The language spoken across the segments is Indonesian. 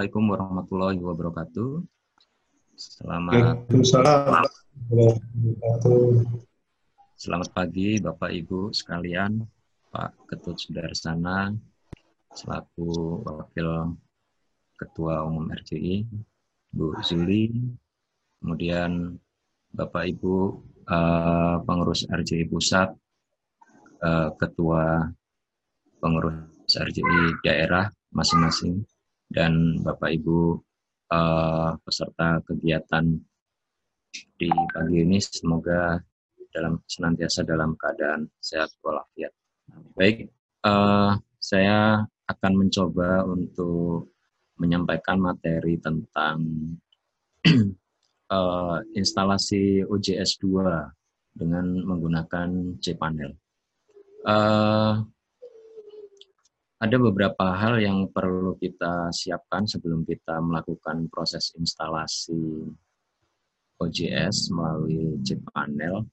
Assalamualaikum warahmatullahi wabarakatuh. Selamat Selamat pagi Bapak Ibu sekalian, Pak Ketut Sudarsana, selaku Wakil Ketua Umum RCI, Bu Zuli, kemudian Bapak Ibu uh, pengurus RCI Pusat, uh, Ketua pengurus RCI daerah masing-masing, dan Bapak Ibu uh, peserta kegiatan di pagi ini semoga dalam senantiasa dalam keadaan sehat walafiat. Baik, uh, saya akan mencoba untuk menyampaikan materi tentang uh, instalasi OJS 2 dengan menggunakan cPanel. Uh, ada beberapa hal yang perlu kita siapkan sebelum kita melakukan proses instalasi OJS melalui chip panel.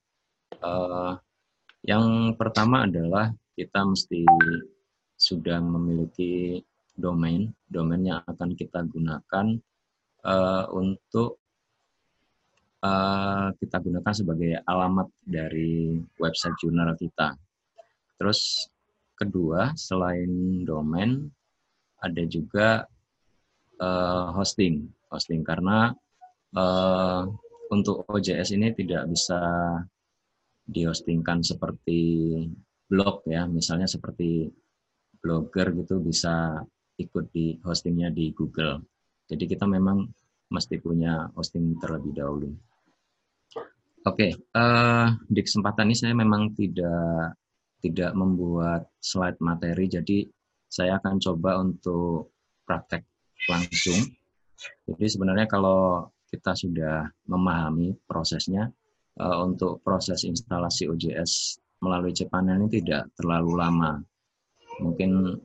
Uh, yang pertama adalah kita mesti sudah memiliki domain, domain yang akan kita gunakan uh, untuk uh, kita gunakan sebagai alamat dari website jurnal kita. Terus kedua selain domain ada juga uh, hosting. Hosting karena uh, untuk OJS ini tidak bisa dihostingkan seperti blog ya. Misalnya seperti blogger gitu bisa ikut di hostingnya di Google. Jadi kita memang mesti punya hosting terlebih dahulu. Oke, okay, uh, eh, di kesempatan ini saya memang tidak tidak membuat slide materi, jadi saya akan coba untuk praktek langsung. Jadi sebenarnya kalau kita sudah memahami prosesnya, uh, untuk proses instalasi OJS melalui cPanel ini tidak terlalu lama. Mungkin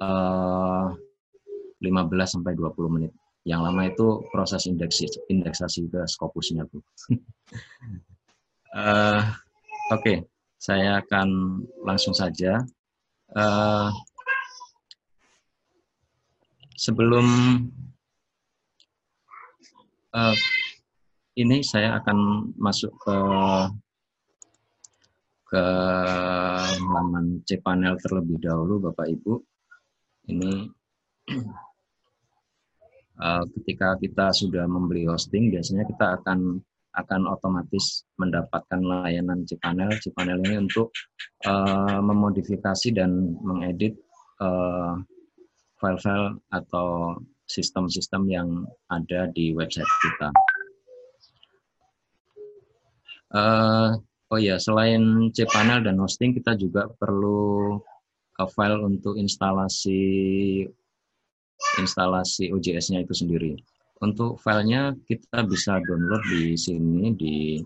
uh, 15 sampai 20 menit. Yang lama itu proses indeksi, indeksasi ke Scopusnya, Bu. uh, Oke, okay saya akan langsung saja. Uh, sebelum uh, ini saya akan masuk ke ke halaman cPanel terlebih dahulu, Bapak Ibu. Ini uh, ketika kita sudah membeli hosting, biasanya kita akan akan otomatis mendapatkan layanan cPanel. cPanel ini untuk uh, memodifikasi dan mengedit uh, file-file atau sistem-sistem yang ada di website kita. Uh, oh ya, selain cPanel dan hosting, kita juga perlu file untuk instalasi instalasi OJS-nya itu sendiri. Untuk filenya kita bisa download di sini di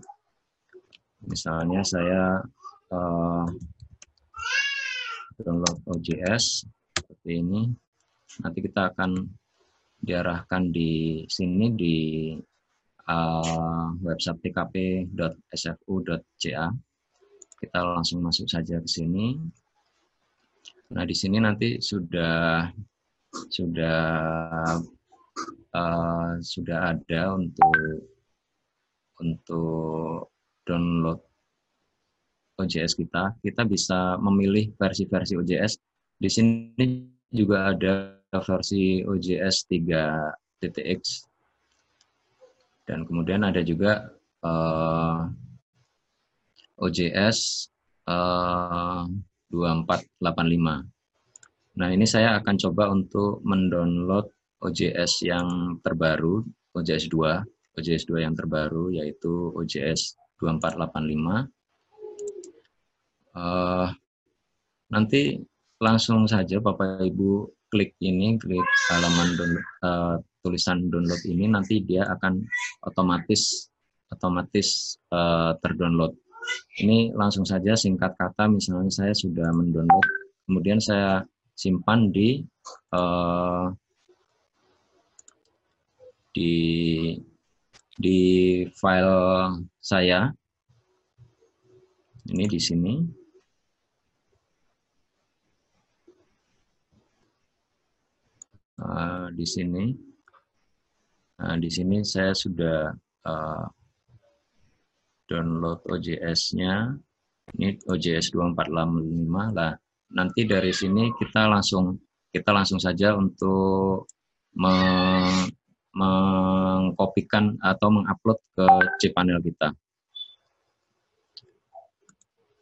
misalnya saya uh, download OJS seperti ini. Nanti kita akan diarahkan di sini di uh, website tkp.sfu.ca. Kita langsung masuk saja ke sini. Nah, di sini nanti sudah sudah uh, sudah ada untuk untuk download OJS kita, kita bisa memilih versi-versi OJS. Di sini juga ada versi OJS 3.x dan kemudian ada juga uh, OJS uh, 2485. Nah, ini saya akan coba untuk mendownload OJS yang terbaru, OJS 2, OJS 2 yang terbaru yaitu OJS 2485. Uh, nanti langsung saja Bapak Ibu klik ini, klik halaman uh, tulisan download ini, nanti dia akan otomatis otomatis uh, terdownload. Ini langsung saja singkat kata, misalnya saya sudah mendownload, kemudian saya simpan di uh, di di file saya ini di sini uh, di sini. Nah, di sini saya sudah uh, download OJS-nya. Ini OJS 2485 lah. Nanti dari sini kita langsung kita langsung saja untuk mengkopikan atau mengupload ke cPanel kita.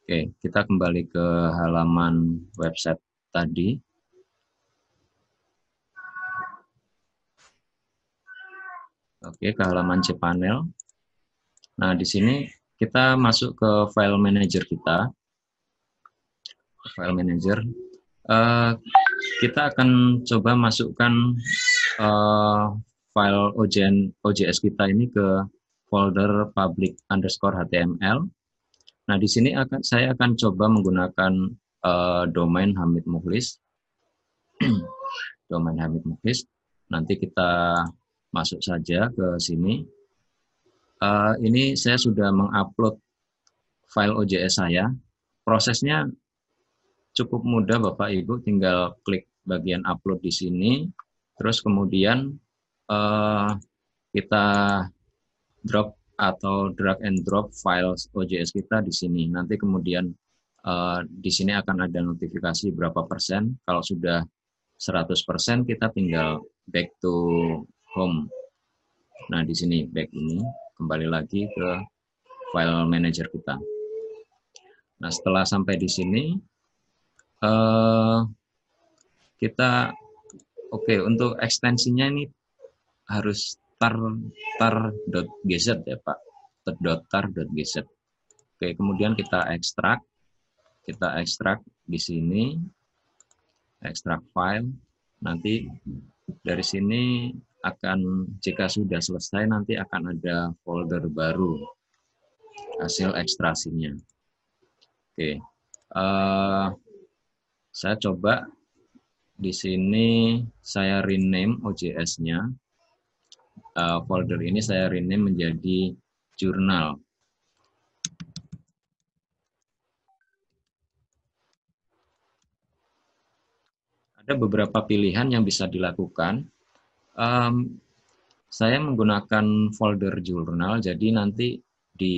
Oke, kita kembali ke halaman website tadi. Oke, ke halaman cPanel. Nah, di sini kita masuk ke file manager kita. File manager. Uh, kita akan coba masukkan uh, file OJN, OJS kita ini ke folder public underscore HTML. Nah, di sini akan saya akan coba menggunakan uh, domain Hamid Mukhlis. domain Hamid Mukhlis. Nanti kita masuk saja ke sini. Uh, ini saya sudah mengupload file OJS saya. Prosesnya cukup mudah Bapak Ibu, tinggal klik bagian upload di sini, terus kemudian uh, kita drop atau drag and drop file OJS kita di sini. Nanti kemudian uh, di sini akan ada notifikasi berapa persen. Kalau sudah 100 persen kita tinggal back to home. Nah di sini back ini kembali lagi ke file manager kita. Nah setelah sampai di sini uh, kita oke okay, untuk ekstensinya ini harus tar tar.gz ya Pak. tar.gz. Oke, kemudian kita ekstrak. Kita ekstrak di sini. Ekstrak file. Nanti dari sini akan jika sudah selesai nanti akan ada folder baru hasil ekstrasinya. Oke. Uh, saya coba di sini saya rename OJS-nya uh, folder ini saya rename menjadi jurnal. Ada beberapa pilihan yang bisa dilakukan. Um, saya menggunakan folder jurnal, jadi nanti di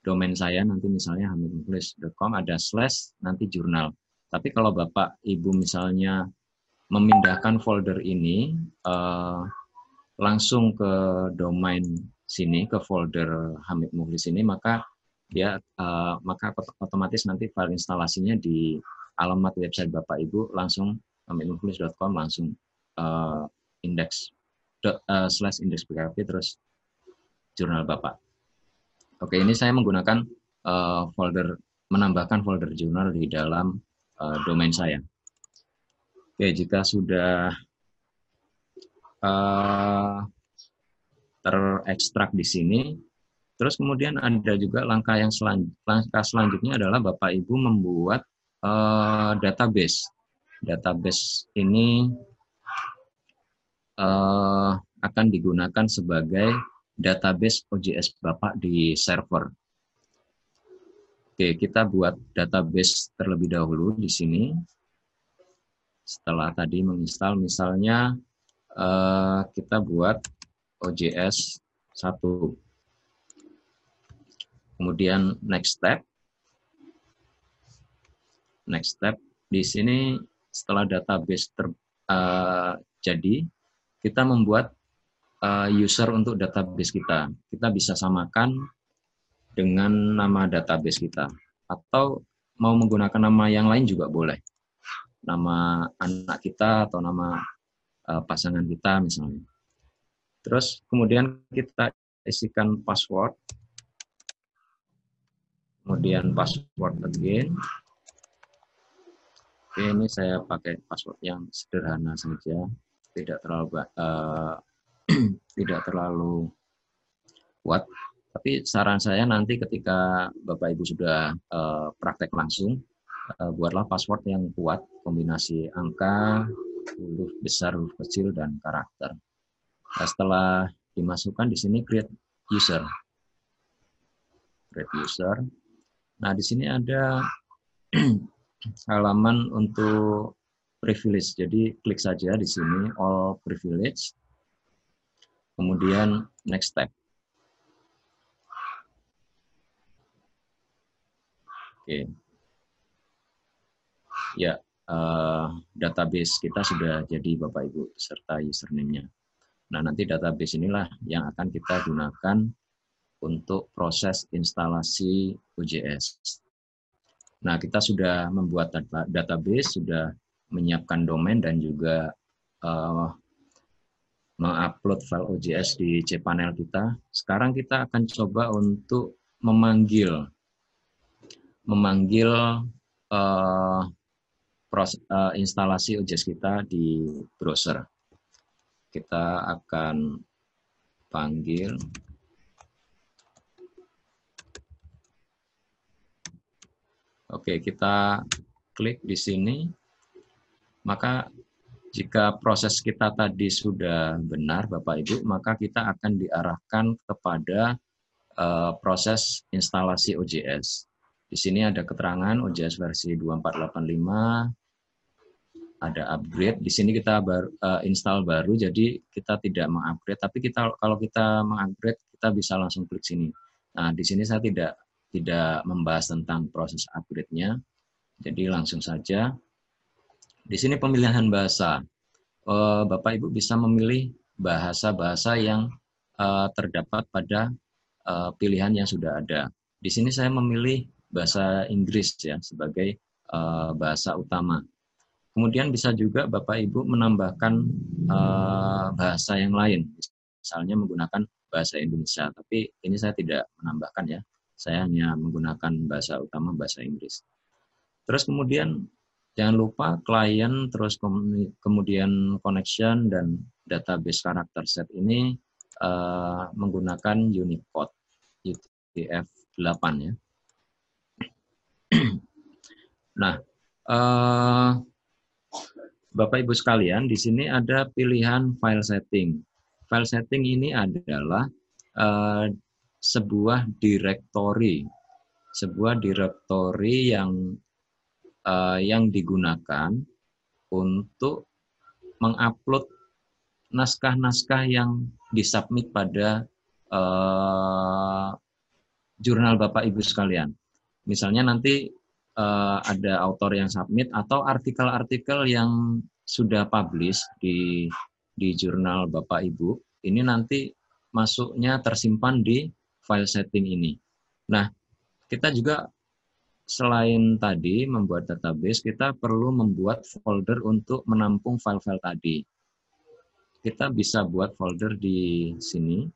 domain saya nanti misalnya hamidmukhlis.com ada slash nanti jurnal. Tapi kalau Bapak Ibu misalnya memindahkan folder ini, uh, langsung ke domain sini ke folder Hamid Muhlis ini maka dia uh, maka otomatis nanti file instalasinya di alamat website Bapak Ibu langsung hamidmuhlis.com langsung uh, index uh, slash index PKP terus jurnal Bapak. Oke, ini saya menggunakan uh, folder menambahkan folder jurnal di dalam uh, domain saya. Oke, jika sudah uh, terekstrak di sini. Terus kemudian ada juga langkah yang selan, langkah selanjutnya adalah Bapak Ibu membuat uh, database. Database ini uh, akan digunakan sebagai database OJS Bapak di server. Oke, kita buat database terlebih dahulu di sini. Setelah tadi menginstal, misalnya uh, kita buat OJS 1. Kemudian next step. Next step di sini setelah database ter, uh, jadi kita membuat uh, user untuk database kita. Kita bisa samakan dengan nama database kita atau mau menggunakan nama yang lain juga boleh. Nama anak kita atau nama uh, pasangan kita misalnya. Terus kemudian kita isikan password. Kemudian password again. Oke, ini saya pakai password yang sederhana saja, tidak terlalu uh, tidak terlalu kuat. Tapi saran saya nanti ketika Bapak Ibu sudah uh, praktek langsung, uh, buatlah password yang kuat, kombinasi angka, huruf besar, huruf kecil, dan karakter. Nah, setelah dimasukkan di sini create user. Create user. Nah, di sini ada halaman untuk privilege. Jadi klik saja di sini all privilege. Kemudian next step. Oke. Ya, uh, database kita sudah jadi Bapak Ibu serta username-nya. Nah, nanti database inilah yang akan kita gunakan untuk proses instalasi UJS. Nah, kita sudah membuat database, sudah menyiapkan domain dan juga uh, mengupload file OJS di cPanel kita. Sekarang kita akan coba untuk memanggil memanggil uh, pros, uh, instalasi OJS kita di browser. Kita akan panggil Oke, kita klik di sini. Maka jika proses kita tadi sudah benar, Bapak Ibu, maka kita akan diarahkan kepada uh, proses instalasi OJS. Di sini ada keterangan OJS versi 2485, ada upgrade. Di sini kita baru, uh, install baru, jadi kita tidak mengupgrade. Tapi kita kalau kita mengupgrade, kita bisa langsung klik sini. Nah, di sini saya tidak tidak membahas tentang proses upgrade-nya. Jadi langsung saja. Di sini pemilihan bahasa. Uh, Bapak Ibu bisa memilih bahasa-bahasa yang uh, terdapat pada uh, pilihan yang sudah ada. Di sini saya memilih bahasa Inggris ya sebagai uh, bahasa utama. Kemudian bisa juga Bapak Ibu menambahkan uh, bahasa yang lain, misalnya menggunakan bahasa Indonesia. Tapi ini saya tidak menambahkan ya, saya hanya menggunakan bahasa utama bahasa Inggris. Terus kemudian jangan lupa klien, terus kemudian connection dan database karakter set ini uh, menggunakan Unicode UTF-8 ya. nah, uh, Bapak Ibu sekalian, di sini ada pilihan file setting. File setting ini adalah uh, sebuah directory, sebuah directory yang uh, yang digunakan untuk mengupload naskah-naskah yang disubmit pada uh, jurnal Bapak Ibu sekalian. Misalnya nanti uh, ada autor yang submit atau artikel-artikel yang sudah publish di di jurnal Bapak Ibu, ini nanti masuknya tersimpan di file setting ini. Nah, kita juga selain tadi membuat database, kita perlu membuat folder untuk menampung file-file tadi. Kita bisa buat folder di sini.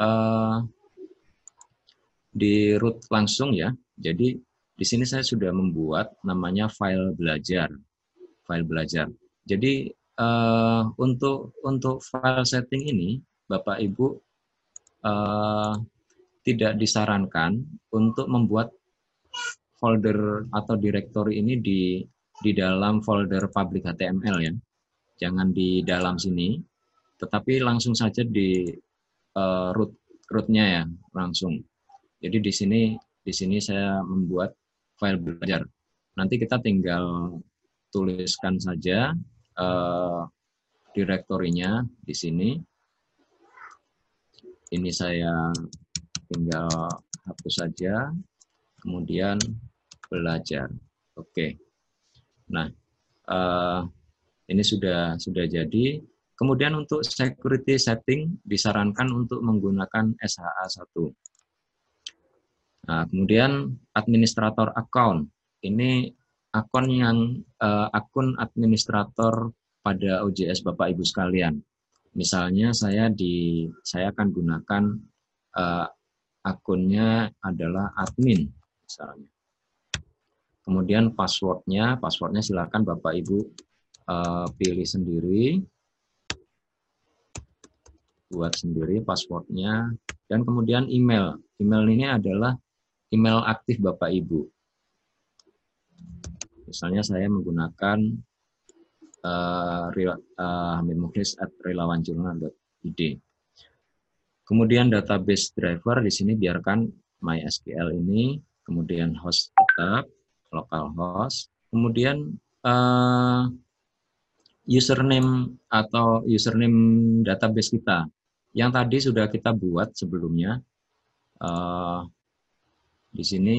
Uh, di root langsung ya. Jadi di sini saya sudah membuat namanya file belajar. File belajar. Jadi uh, untuk untuk file setting ini Bapak Ibu uh, tidak disarankan untuk membuat folder atau directory ini di di dalam folder public HTML ya. Jangan di dalam sini, tetapi langsung saja di uh, root rootnya ya, langsung. Jadi di sini di sini saya membuat file belajar. Nanti kita tinggal tuliskan saja uh, direktorinya di sini. Ini saya tinggal hapus saja. Kemudian belajar. Oke. Nah, uh, ini sudah sudah jadi. Kemudian untuk security setting disarankan untuk menggunakan SHA 1. Nah, kemudian administrator account. Ini akun yang uh, akun administrator pada OJS Bapak Ibu sekalian. Misalnya saya di saya akan gunakan uh, akunnya adalah admin misalnya. Kemudian passwordnya, passwordnya silakan Bapak Ibu uh, pilih sendiri, buat sendiri passwordnya, dan kemudian email. Email ini adalah email aktif Bapak Ibu. Misalnya saya menggunakan uh, uh. Kemudian database driver di sini biarkan MySQL ini, kemudian host tetap, local host, kemudian uh, username atau username database kita yang tadi sudah kita buat sebelumnya. Uh, di sini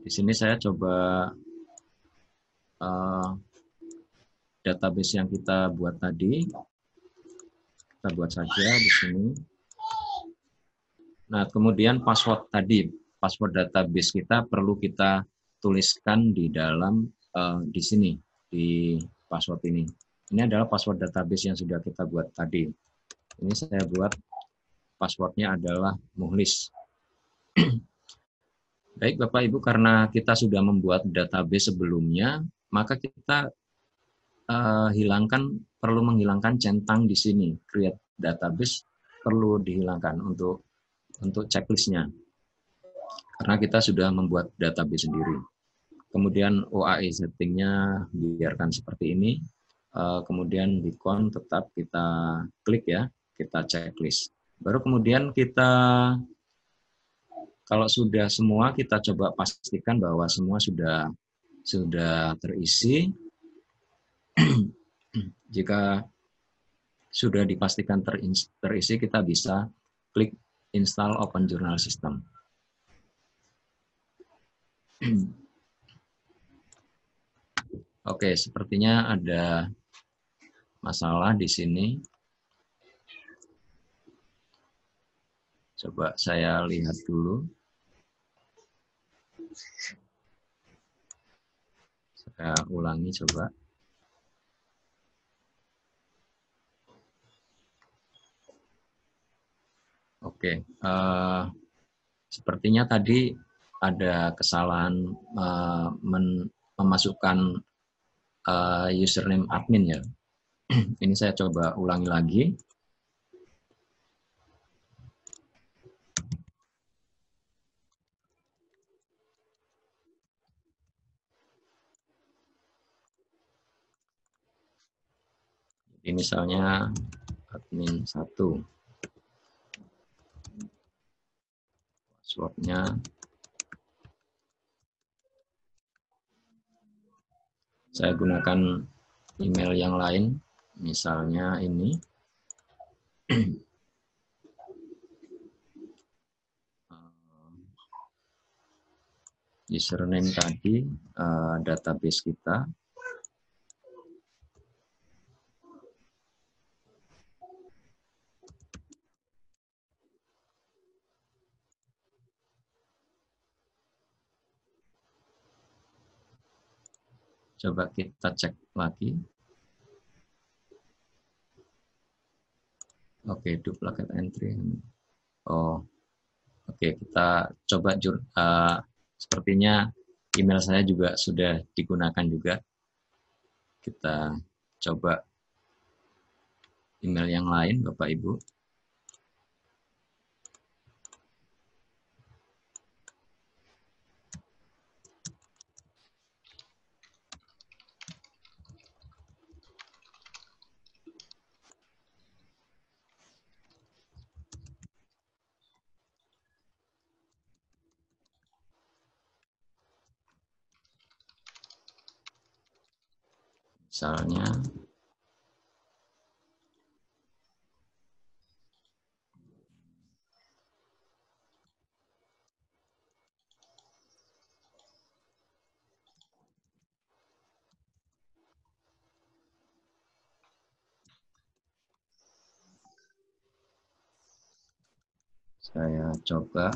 di sini saya coba uh, database yang kita buat tadi kita buat saja di sini. Nah, kemudian password tadi, password database kita perlu kita tuliskan di dalam uh, di sini di password ini. Ini adalah password database yang sudah kita buat tadi. Ini saya buat passwordnya adalah muhlis. Baik Bapak Ibu, karena kita sudah membuat database sebelumnya, maka kita uh, hilangkan perlu menghilangkan centang di sini. Create database perlu dihilangkan untuk untuk checklistnya. Karena kita sudah membuat database sendiri. Kemudian OAE settingnya biarkan seperti ini. Uh, kemudian beacon tetap kita klik ya, kita checklist. Baru kemudian kita kalau sudah semua kita coba pastikan bahwa semua sudah sudah terisi. Jika sudah dipastikan terisi, kita bisa klik install Open Journal System. Oke, sepertinya ada masalah di sini. Coba saya lihat dulu. Saya ulangi coba. Oke, uh, sepertinya tadi ada kesalahan uh, men memasukkan uh, username admin ya. Ini saya coba ulangi lagi. Misalnya admin 1. Passwordnya saya gunakan email yang lain, misalnya ini. username tadi, uh, database kita. Coba kita cek lagi. Oke, okay, duplicate entry. Oh, oke okay, kita coba jur, uh, sepertinya email saya juga sudah digunakan juga. Kita coba email yang lain, Bapak Ibu. Misalnya. Saya coba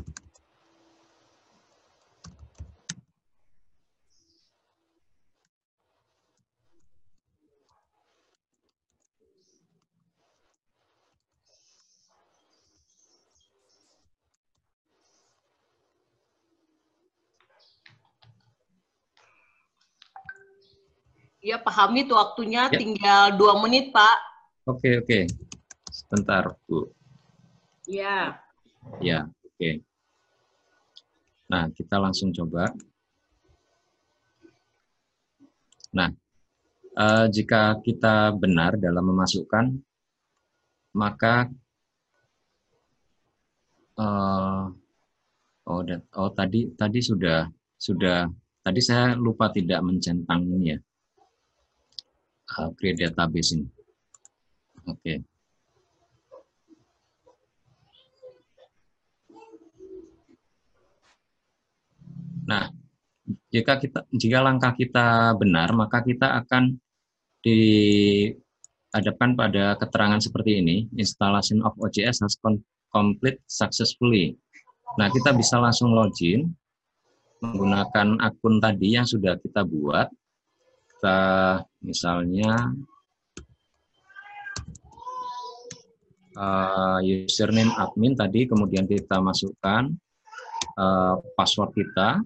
Ya, pahami tuh waktunya ya. tinggal dua menit, Pak. Oke, oke. Sebentar, Bu. Ya. Ya, oke. Nah, kita langsung coba. Nah, uh, jika kita benar dalam memasukkan, maka uh, oh, oh tadi tadi sudah sudah tadi saya lupa tidak mencentang ini ya. Uh, create database ini. Oke. Okay. Nah, jika kita jika langkah kita benar, maka kita akan dihadapkan pada keterangan seperti ini, installation of OJS has complete successfully. Nah, kita bisa langsung login menggunakan akun tadi yang sudah kita buat. Kita misalnya uh, username admin tadi, kemudian kita masukkan uh, password kita,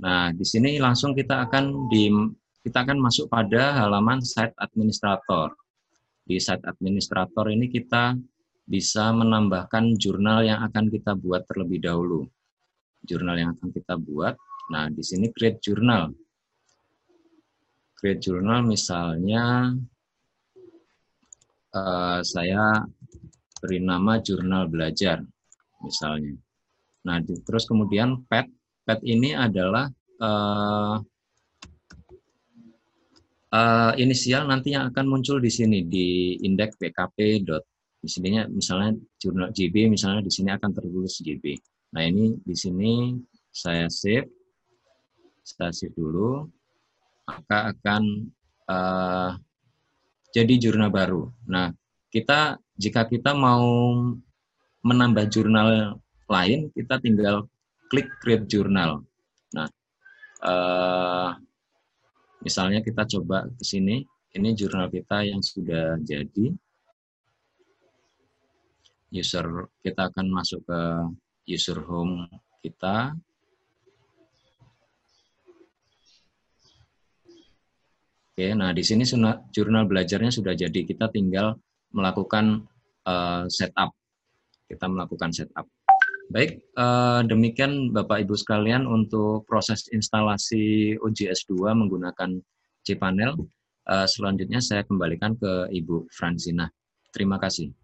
Nah, di sini langsung kita akan di kita akan masuk pada halaman site administrator. Di site administrator ini kita bisa menambahkan jurnal yang akan kita buat terlebih dahulu. Jurnal yang akan kita buat. Nah, di sini create jurnal. Create jurnal misalnya uh, saya beri nama jurnal belajar misalnya. Nah, di, terus kemudian pet pet ini adalah uh, uh, inisial nanti yang akan muncul di sini di indeks bkp. Di sini misalnya jurnal JB misalnya di sini akan tertulis JB. Nah ini di sini saya save, save dulu, maka akan uh, jadi jurnal baru. Nah kita jika kita mau menambah jurnal lain, kita tinggal klik create journal. Nah, uh, misalnya kita coba ke sini, ini jurnal kita yang sudah jadi. User kita akan masuk ke user home kita. Oke, nah di sini jurnal belajarnya sudah jadi. Kita tinggal melakukan uh, setup. Kita melakukan setup. Baik, uh, demikian Bapak Ibu sekalian untuk proses instalasi OJS 2 menggunakan cPanel. Uh, selanjutnya saya kembalikan ke Ibu Fransina. Terima kasih.